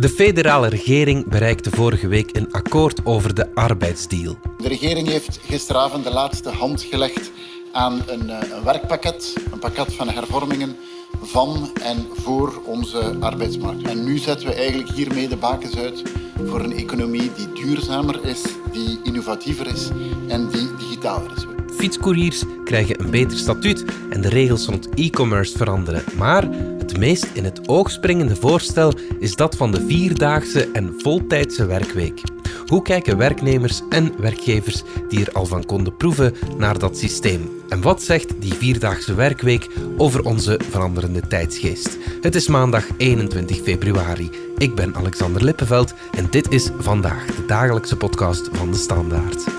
De federale regering bereikte vorige week een akkoord over de arbeidsdeal. De regering heeft gisteravond de laatste hand gelegd aan een, eh, een werkpakket, een pakket van hervormingen van en voor onze arbeidsmarkt. En nu zetten we eigenlijk hiermee de bakens uit voor een economie die duurzamer is, die innovatiever is en die digitaler is. Fietscouriers krijgen een beter statuut en de regels rond e-commerce veranderen. Maar het meest in het oog springende voorstel is dat van de vierdaagse en voltijdse werkweek. Hoe kijken werknemers en werkgevers die er al van konden proeven naar dat systeem? En wat zegt die vierdaagse werkweek over onze veranderende tijdsgeest? Het is maandag 21 februari. Ik ben Alexander Lippenveld en dit is vandaag de dagelijkse podcast van de Standaard.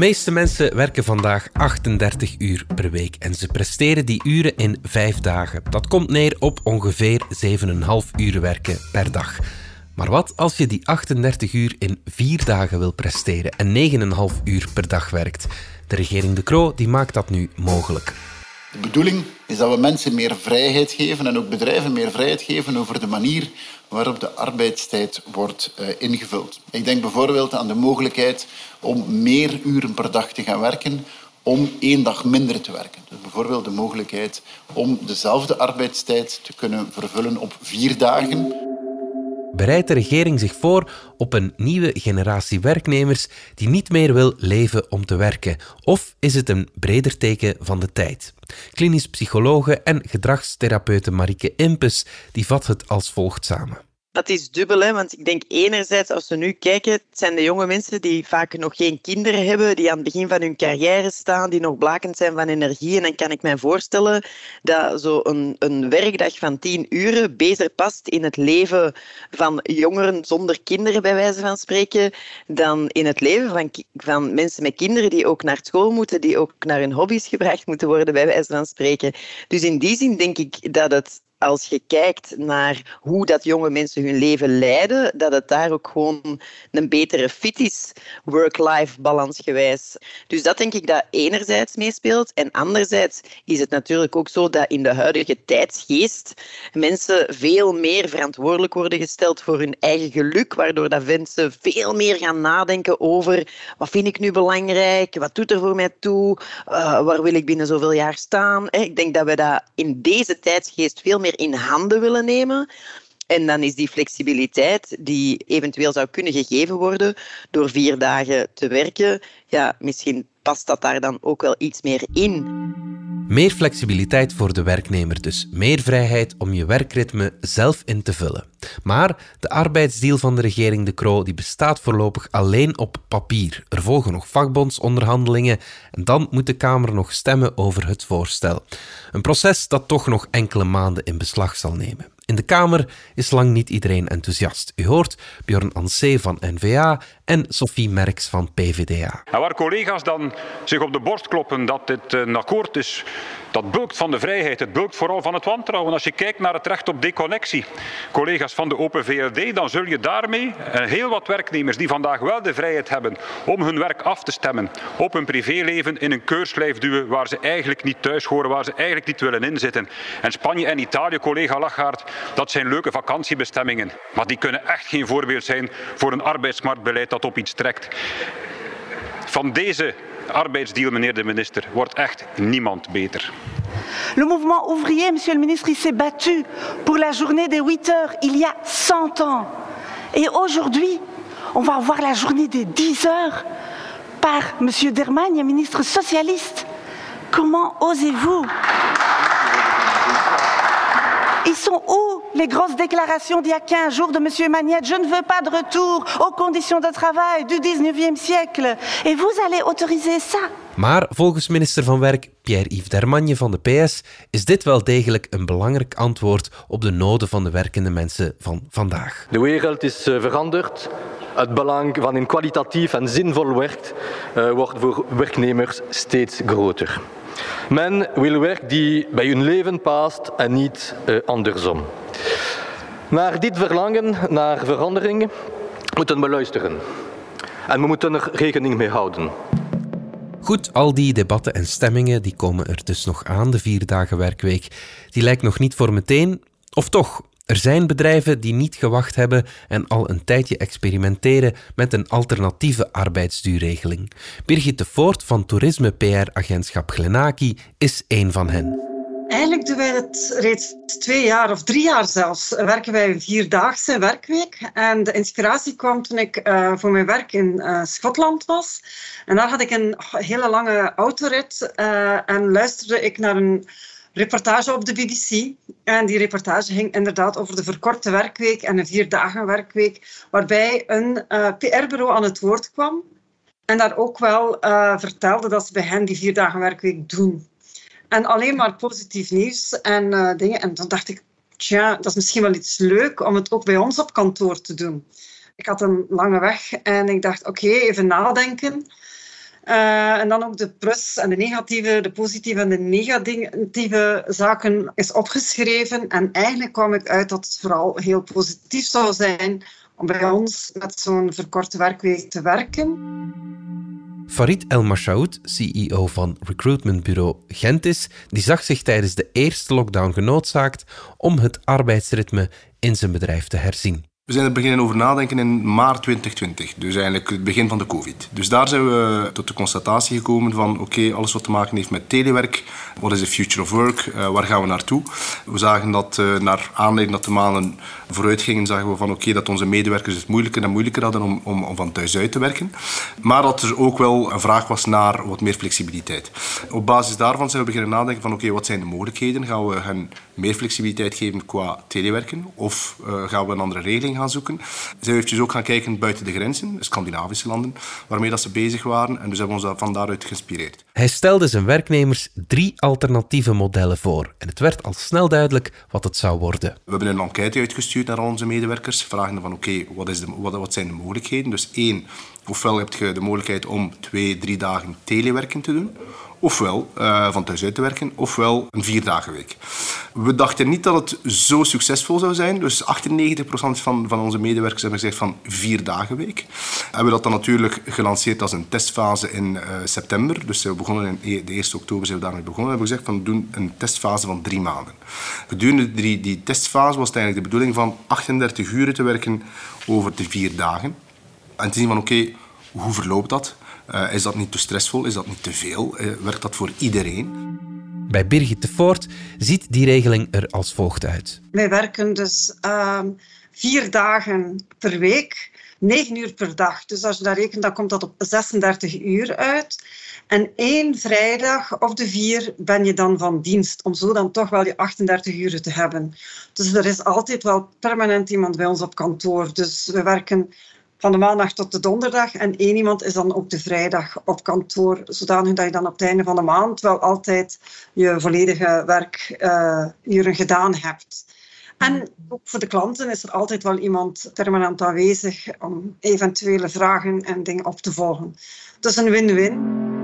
Meeste mensen werken vandaag 38 uur per week en ze presteren die uren in 5 dagen. Dat komt neer op ongeveer 7,5 uur werken per dag. Maar wat als je die 38 uur in 4 dagen wil presteren en 9,5 uur per dag werkt? De regering De Croo die maakt dat nu mogelijk. De bedoeling is dat we mensen meer vrijheid geven en ook bedrijven meer vrijheid geven over de manier waarop de arbeidstijd wordt uh, ingevuld. Ik denk bijvoorbeeld aan de mogelijkheid om meer uren per dag te gaan werken om één dag minder te werken. Dus bijvoorbeeld de mogelijkheid om dezelfde arbeidstijd te kunnen vervullen op vier dagen bereidt de regering zich voor op een nieuwe generatie werknemers die niet meer wil leven om te werken? Of is het een breder teken van de tijd? Klinisch psychologe en gedragstherapeute Marike Impes die vat het als volgt samen. Dat is dubbel, hè? want ik denk enerzijds, als we nu kijken, het zijn de jonge mensen die vaak nog geen kinderen hebben, die aan het begin van hun carrière staan, die nog blakend zijn van energie. En dan kan ik mij voorstellen dat zo'n een, een werkdag van tien uren beter past in het leven van jongeren zonder kinderen, bij wijze van spreken, dan in het leven van, van mensen met kinderen die ook naar school moeten, die ook naar hun hobby's gebracht moeten worden, bij wijze van spreken. Dus in die zin denk ik dat het als je kijkt naar hoe dat jonge mensen hun leven leiden, dat het daar ook gewoon een betere fit is, work-life balans gewijs. Dus dat denk ik dat enerzijds meespeelt. En anderzijds is het natuurlijk ook zo dat in de huidige tijdsgeest mensen veel meer verantwoordelijk worden gesteld voor hun eigen geluk, waardoor dat mensen veel meer gaan nadenken over wat vind ik nu belangrijk, wat doet er voor mij toe, uh, waar wil ik binnen zoveel jaar staan. Ik denk dat we dat in deze tijdsgeest veel meer in handen willen nemen. En dan is die flexibiliteit die eventueel zou kunnen gegeven worden door vier dagen te werken, ja, misschien past dat daar dan ook wel iets meer in. Meer flexibiliteit voor de werknemer dus. Meer vrijheid om je werkritme zelf in te vullen. Maar de arbeidsdeal van de regering De Croo die bestaat voorlopig alleen op papier. Er volgen nog vakbondsonderhandelingen en dan moet de Kamer nog stemmen over het voorstel. Een proces dat toch nog enkele maanden in beslag zal nemen. In de Kamer is lang niet iedereen enthousiast. U hoort Bjorn Ansee van NVA en Sophie Merks van PVDA. En waar collega's dan zich op de borst kloppen dat dit een akkoord is dat bulkt van de vrijheid, het bulkt vooral van het wantrouwen. Als je kijkt naar het recht op deconnectie, collega's van de Open VLD, dan zul je daarmee heel wat werknemers die vandaag wel de vrijheid hebben om hun werk af te stemmen op hun privéleven in een keurslijf duwen waar ze eigenlijk niet thuis horen, waar ze eigenlijk niet willen inzitten. En Spanje en Italië, collega Lachaert, dat zijn leuke vakantiebestemmingen, maar die kunnen echt geen voorbeeld zijn voor een arbeidsmarktbeleid dat op iets trekt. Van deze arbeidsdeal, meneer de minister, wordt echt niemand beter. Le mouvement ouvrier, monsieur le ministre, s'est battu pour la journée des 8 heures il y a 100 ans. Et aujourd'hui, on va avoir la journée des 10 heures par monsieur Dermagne, ministre socialiste. Comment osez-vous Ils sont où les grosses déclarations d'il y a 15 jours de M. Magnette Je ne veux pas de retour aux conditions de travail du 19e siècle. Et vous allez autoriser ça Maar volgens minister van Werk Pierre-Yves Dermagne van de PS is dit wel degelijk een belangrijk antwoord op de noden van de werkende mensen van vandaag. De wereld is eh, veranderd. Het belang van een kwalitatief en zinvol werk uh, wordt voor werknemers steeds groter. Men wil werk die bij hun leven past en niet uh, andersom. Naar dit verlangen naar verandering moeten we luisteren. En we moeten er rekening mee houden. Goed, al die debatten en stemmingen die komen er dus nog aan, de vier dagen werkweek. Die lijkt nog niet voor meteen. Of toch, er zijn bedrijven die niet gewacht hebben en al een tijdje experimenteren met een alternatieve arbeidsduurregeling. Birgit de Voort van toerisme PR-agentschap Glenaki is één van hen. Eigenlijk doen wij het reeds twee jaar of drie jaar zelfs. Werken wij een vierdaagse werkweek. En de inspiratie kwam toen ik uh, voor mijn werk in uh, Schotland was. En daar had ik een hele lange autorit uh, en luisterde ik naar een reportage op de BBC. En die reportage ging inderdaad over de verkorte werkweek en een vierdagen werkweek, waarbij een PR-bureau aan het woord kwam. En daar ook wel vertelde dat ze bij hen die vier dagen werkweek doen. En alleen maar positief nieuws en uh, dingen. En dan dacht ik, tja, dat is misschien wel iets leuk om het ook bij ons op kantoor te doen. Ik had een lange weg en ik dacht, oké, even nadenken. Uh, en dan ook de plus en de negatieve, de positieve en de negatieve zaken is opgeschreven. En eigenlijk kwam ik uit dat het vooral heel positief zou zijn om bij ons met zo'n verkorte werkweek te werken. Farid El Mashaoud, CEO van recruitmentbureau Gentis, die zag zich tijdens de eerste lockdown genoodzaakt om het arbeidsritme in zijn bedrijf te herzien. We zijn er beginnen over nadenken in maart 2020, dus eigenlijk het begin van de COVID. Dus daar zijn we tot de constatatie gekomen van oké, alles wat te maken heeft met telewerk, wat is de future of work, uh, waar gaan we naartoe? We zagen dat uh, naar aanleiding dat de maanden vooruit gingen, zagen we van oké, dat onze medewerkers het moeilijker en moeilijker hadden om, om, om, van thuis uit te werken. Maar dat er ook wel een vraag was naar wat meer flexibiliteit. Op basis daarvan zijn we beginnen nadenken van oké, wat zijn de mogelijkheden? Gaan we hen meer flexibiliteit geven qua telewerken of uh, gaan we een andere regeling gaan zoeken. Zijn we eventjes ook gaan kijken buiten de grenzen, Scandinavische landen, waarmee dat ze bezig waren. En dus hebben we ons van daaruit geïnspireerd. Hij stelde zijn werknemers drie alternatieve modellen voor. En het werd al snel duidelijk wat het zou worden. We hebben een enquête uitgestuurd naar al onze medewerkers, vragende van oké, okay, wat, wat, wat zijn de mogelijkheden? Dus één, ofwel heb je de mogelijkheid om twee, drie dagen telewerken te doen ofwel uh, van thuis uit te werken, ofwel een vierdagenweek. We dachten niet dat het zo succesvol zou zijn. Dus 98% van, van onze medewerkers hebben gezegd van vier dagen week. Hebben we dat dan natuurlijk gelanceerd als een testfase in uh, september. Dus we begonnen in de 1 oktober zijn we daarmee begonnen. We hebben gezegd van we doen een testfase van drie maanden. Gedurende die, die testfase was het eigenlijk de bedoeling van 38 uur te werken over de vier dagen. En te zien van oké, okay, hoe verloopt dat? Uh, is dat niet te stressvol? Is dat niet te veel? Uh, werkt dat voor iedereen? Bij Birgit de Voort ziet die regeling er als volgt uit. Wij werken dus uh, vier dagen per week, negen uur per dag. Dus als je dat rekent, dan komt dat op 36 uur uit. En één vrijdag of de vier ben je dan van dienst, om zo dan toch wel je 38 uur te hebben. Dus er is altijd wel permanent iemand bij ons op kantoor. Dus we werken van de maandag tot de donderdag. En één iemand is dan ook de vrijdag op kantoor, zodanig dat je dan op het einde van de maand wel altijd je volledige werkuren uh, gedaan hebt. En ook voor de klanten is er altijd wel iemand permanent aanwezig om eventuele vragen en dingen op te volgen. Dus een win-win.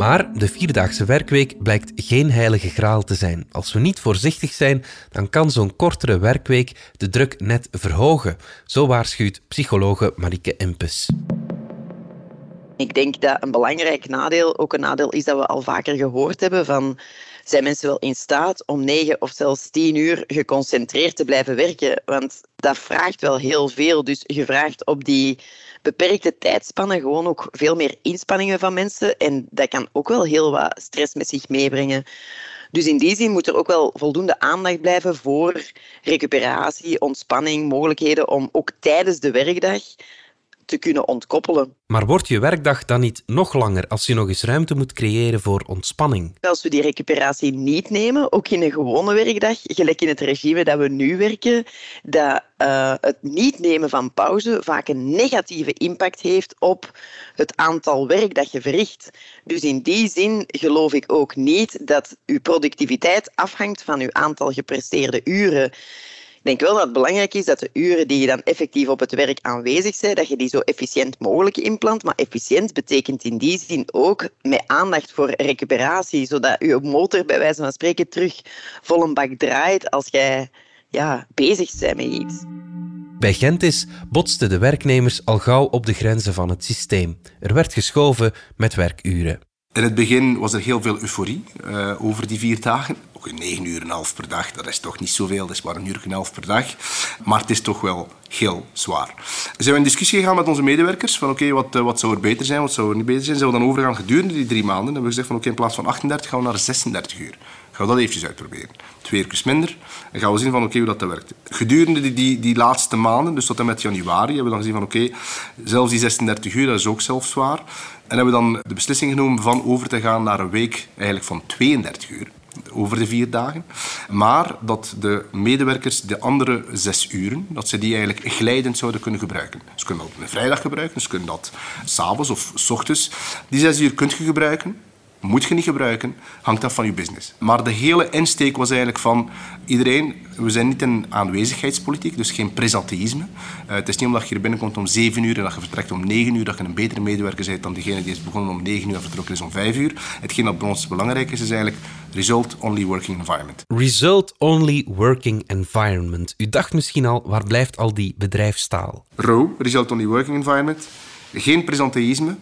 Maar de vierdaagse werkweek blijkt geen heilige graal te zijn. Als we niet voorzichtig zijn, dan kan zo'n kortere werkweek de druk net verhogen. Zo waarschuwt psychologe Marike Empes. Ik denk dat een belangrijk nadeel ook een nadeel is dat we al vaker gehoord hebben van zijn mensen wel in staat om negen of zelfs tien uur geconcentreerd te blijven werken? Want dat vraagt wel heel veel. Dus je vraagt op die beperkte tijdspannen gewoon ook veel meer inspanningen van mensen. En dat kan ook wel heel wat stress met zich meebrengen. Dus in die zin moet er ook wel voldoende aandacht blijven voor recuperatie, ontspanning, mogelijkheden om ook tijdens de werkdag te kunnen ontkoppelen. Maar wordt je werkdag dan niet nog langer als je nog eens ruimte moet creëren voor ontspanning? Als we die recuperatie niet nemen, ook in een gewone werkdag, gelijk in het regime dat we nu werken, dat uh, het niet nemen van pauze vaak een negatieve impact heeft op het aantal werk dat je verricht. Dus in die zin geloof ik ook niet dat uw productiviteit afhangt van uw aantal gepresteerde uren Ik denk wel dat het belangrijk is dat de uren die je dan effectief op het werk aanwezig zijn, dat je die zo efficiënt mogelijk inplant. Maar efficiënt betekent in die zin ook met aandacht voor recuperatie, zodat je motor bij wijze van spreken terug vol een bak draait als jij ja, bezig bent met iets. Bij Gentis botsten de werknemers al gauw op de grenzen van het systeem. Er werd geschoven met werkuren. In het begin was er heel veel euforie uh, over die vier dagen. Ook een negen uur en half per dag, dat is toch niet zoveel, dat is maar een uur en een half per dag. Maar het is toch wel heel zwaar. We zijn in discussie gegaan met onze medewerkers van oké, wat, uh, wat zou er beter zijn, wat zou er niet beter zijn. Zijn we dan overgaan gedurende die drie maanden. En hebben we gezegd van oké, in plaats van 38 gaan we naar 36 uur. Gaan we dat eventjes uitproberen. Twee uur minder. En gaan we zien van oké, hoe dat werkt. Gedurende die, die, laatste maanden, dus tot en met januari, hebben we dan gezien van oké, zelfs die 36 uur, dat is ook zelf zwaar. En hebben we dan de beslissing genomen van over te gaan naar een week eigenlijk van 32 uur over de vier dagen. Maar dat de medewerkers de andere zes uren, dat ze die eigenlijk glijdend zouden kunnen gebruiken. Ze kunnen dat op een vrijdag gebruiken, ze kunnen dat s'avonds of s ochtends. Die zes uur kunt je gebruiken, moet je niet gebruiken, hangt af van je business. Maar de hele insteek was eigenlijk van iedereen, we zijn niet in aanwezigheidspolitiek, dus geen presenteïsme. Uh, het is niet omdat je hier binnenkomt om 7 uur en dat je vertrekt om 9 uur, dat je een betere medewerker bent dan degene die is begonnen om 9 uur en vertrokken is om 5 uur. Hetgeen dat bij ons belangrijk is, is eigenlijk result-only working environment. Result-only working environment. U dacht misschien al, waar blijft al die bedrijfstaal? ROW, result-only working environment. Geen presenteïsme.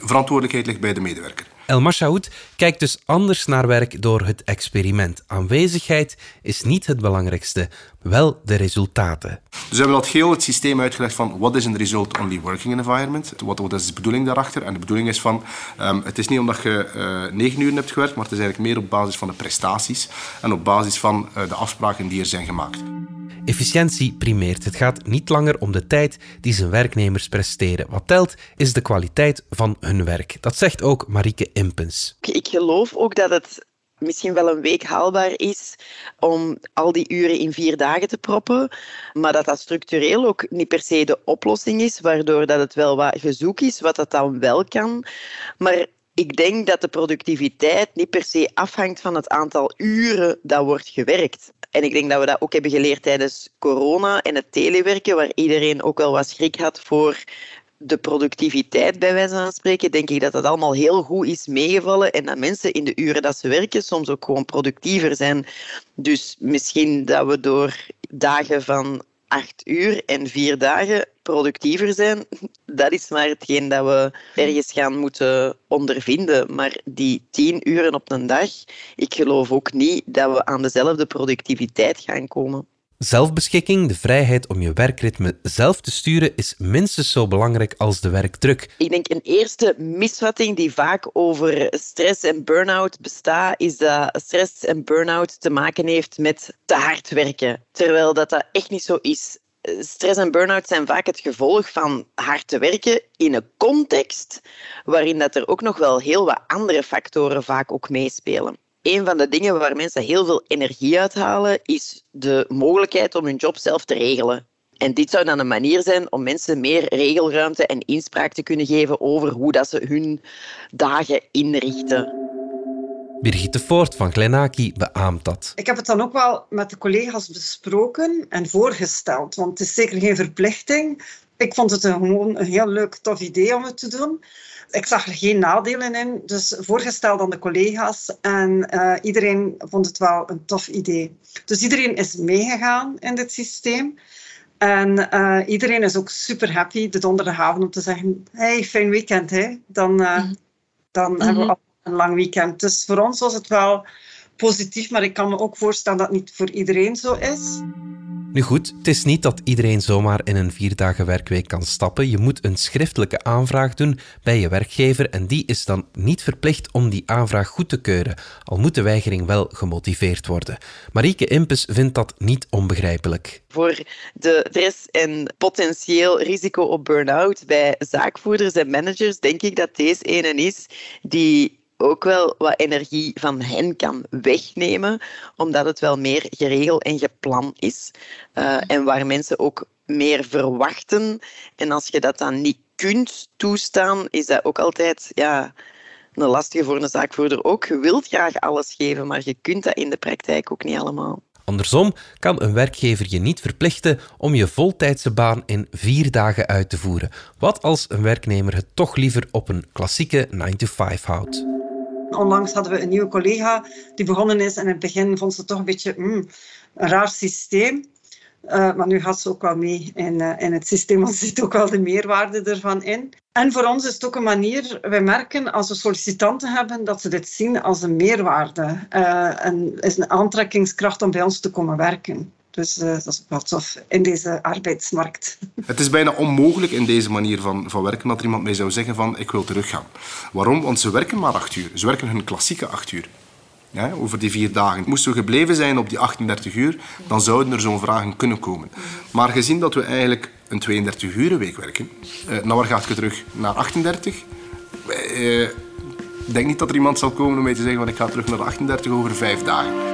Verantwoordelijkheid ligt bij de medewerker. El Mashaoud kijkt dus anders naar werk door het experiment. Aanwezigheid is niet het belangrijkste, wel de resultaten. Dus we hebben dat heel het systeem uitgelegd van wat is een result-only working environment, wat, wat is de bedoeling daarachter. En de bedoeling is van, um, het is niet omdat je uh, negen uur hebt gewerkt, maar het is eigenlijk meer op basis van de prestaties en op basis van uh, de afspraken die er zijn gemaakt. Efficiëntie primeert. Het gaat niet langer om de tijd die zijn werknemers presteren. Wat telt is de kwaliteit van hun werk. Dat zegt ook Marieke Impens. Ik geloof ook dat het misschien wel een week haalbaar is om al die uren in vier dagen te proppen, maar dat dat structureel ook niet per se de oplossing is, waardoor dat het wel wat gezoek is, wat dat dan wel kan. Maar ik denk dat de productiviteit niet per se afhangt van het aantal uren dat wordt gewerkt. En ik denk dat we dat ook hebben geleerd tijdens corona en het telewerken, waar iedereen ook wel wat schrik had voor de productiviteit, bij wijze van spreken, denk ik dat dat allemaal heel goed is meegevallen en dat mensen in de uren dat ze werken soms ook gewoon productiever zijn. Dus misschien dat we door dagen van acht uur en vier dagen productiever zijn, dat is maar hetgeen dat we ergens gaan moeten ondervinden. Maar die tien uren op een dag, ik geloof ook niet dat we aan dezelfde productiviteit gaan komen. Zelfbeschikking, de vrijheid om je werkritme zelf te sturen, is minstens zo belangrijk als de werkdruk. Ik denk een eerste misvatting die vaak over stress en burn-out bestaat, is dat stress en burn-out te maken heeft met te hard werken. Terwijl dat, dat echt niet zo is. Stress en burn-out zijn vaak het gevolg van hard te werken in een context waarin dat er ook nog wel heel wat andere factoren vaak ook meespelen een van de dingen waar mensen heel veel energie uithalen, is de mogelijkheid om hun job zelf te regelen. En dit zou dan een manier zijn om mensen meer regelruimte en inspraak te kunnen geven over hoe dat ze hun dagen inrichten. Birgitte Voort van Glenaki beaamt dat. Ik heb het dan ook wel met de collega's besproken en voorgesteld, want het is zeker geen verplichting. Ik vond het een, gewoon een heel leuk, tof idee om het te doen ik zag er geen nadelen in, dus voorgesteld aan de collega's. En uh, iedereen vond het wel een tof idee. Dus iedereen is meegegaan in dit systeem. En uh, iedereen is ook super happy de donderdagavond om te zeggen: Hey, fijn weekend. Hè? Dan, uh, mm. dan mm -hmm. hebben we mhm. een lang weekend. Dus voor ons was het wel positief, maar ik kan me ook voorstellen dat het niet voor iedereen zo is. Nu goed, het is niet dat iedereen zomaar in een vierdagen werkweek kan stappen. Je moet een schriftelijke aanvraag doen bij je werkgever en die is dan niet verplicht om die aanvraag goed te keuren, al moet de weigering wel gemotiveerd worden. Marieke Impes vindt dat niet onbegrijpelijk. Voor de stress en potentieel risico op burn-out bij zaakvoerders en managers denk ik dat deze ene is die ook wel wat energie van hen kan wegnemen, omdat het wel meer geregeld en gepland is. Uh, en waar mensen ook meer verwachten. En als je dat dan niet kunt toestaan, is dat ook altijd ja, een lastige voor een zaakvoerder ook. Je wilt graag alles geven, maar je kunt dat in de praktijk ook niet allemaal. Andersom kan een werkgever je niet verplichten om je voltijdse baan in vier dagen uit te voeren. Wat als een werknemer het toch liever op een klassieke 9-to-5 houdt? Onlangs hadden we een nieuwe collega die begonnen is en in het begin vond ze het toch een beetje mm, een raar systeem. Uh, maar nu gaat ze ook wel mee in, uh, in het systeem, want ze ziet ook wel de meerwaarde ervan in. En voor ons is het ook een manier, wij merken als we sollicitanten hebben, dat ze dit zien als een meerwaarde. Uh, en is een aantrekkingskracht om bij ons te komen werken. Dus uh, dat is wel tof in deze arbeidsmarkt. Het is bijna onmogelijk in deze manier van, van werken dat er iemand mij zou zeggen van ik wil teruggaan. Waarom? Want ze werken maar acht uur. Ze werken hun klassieke acht uur. Ja, over die vier dagen. Moesten we gebleven zijn op die 38 uur, dan zouden er zo'n vragen kunnen komen. Maar gezien dat we eigenlijk een 32 uur week werken, eh, nou waar gaat je terug? Naar 38? Eh, ik denk niet dat er iemand zal komen om mij te zeggen van ik ga terug naar de 38 over vijf dagen.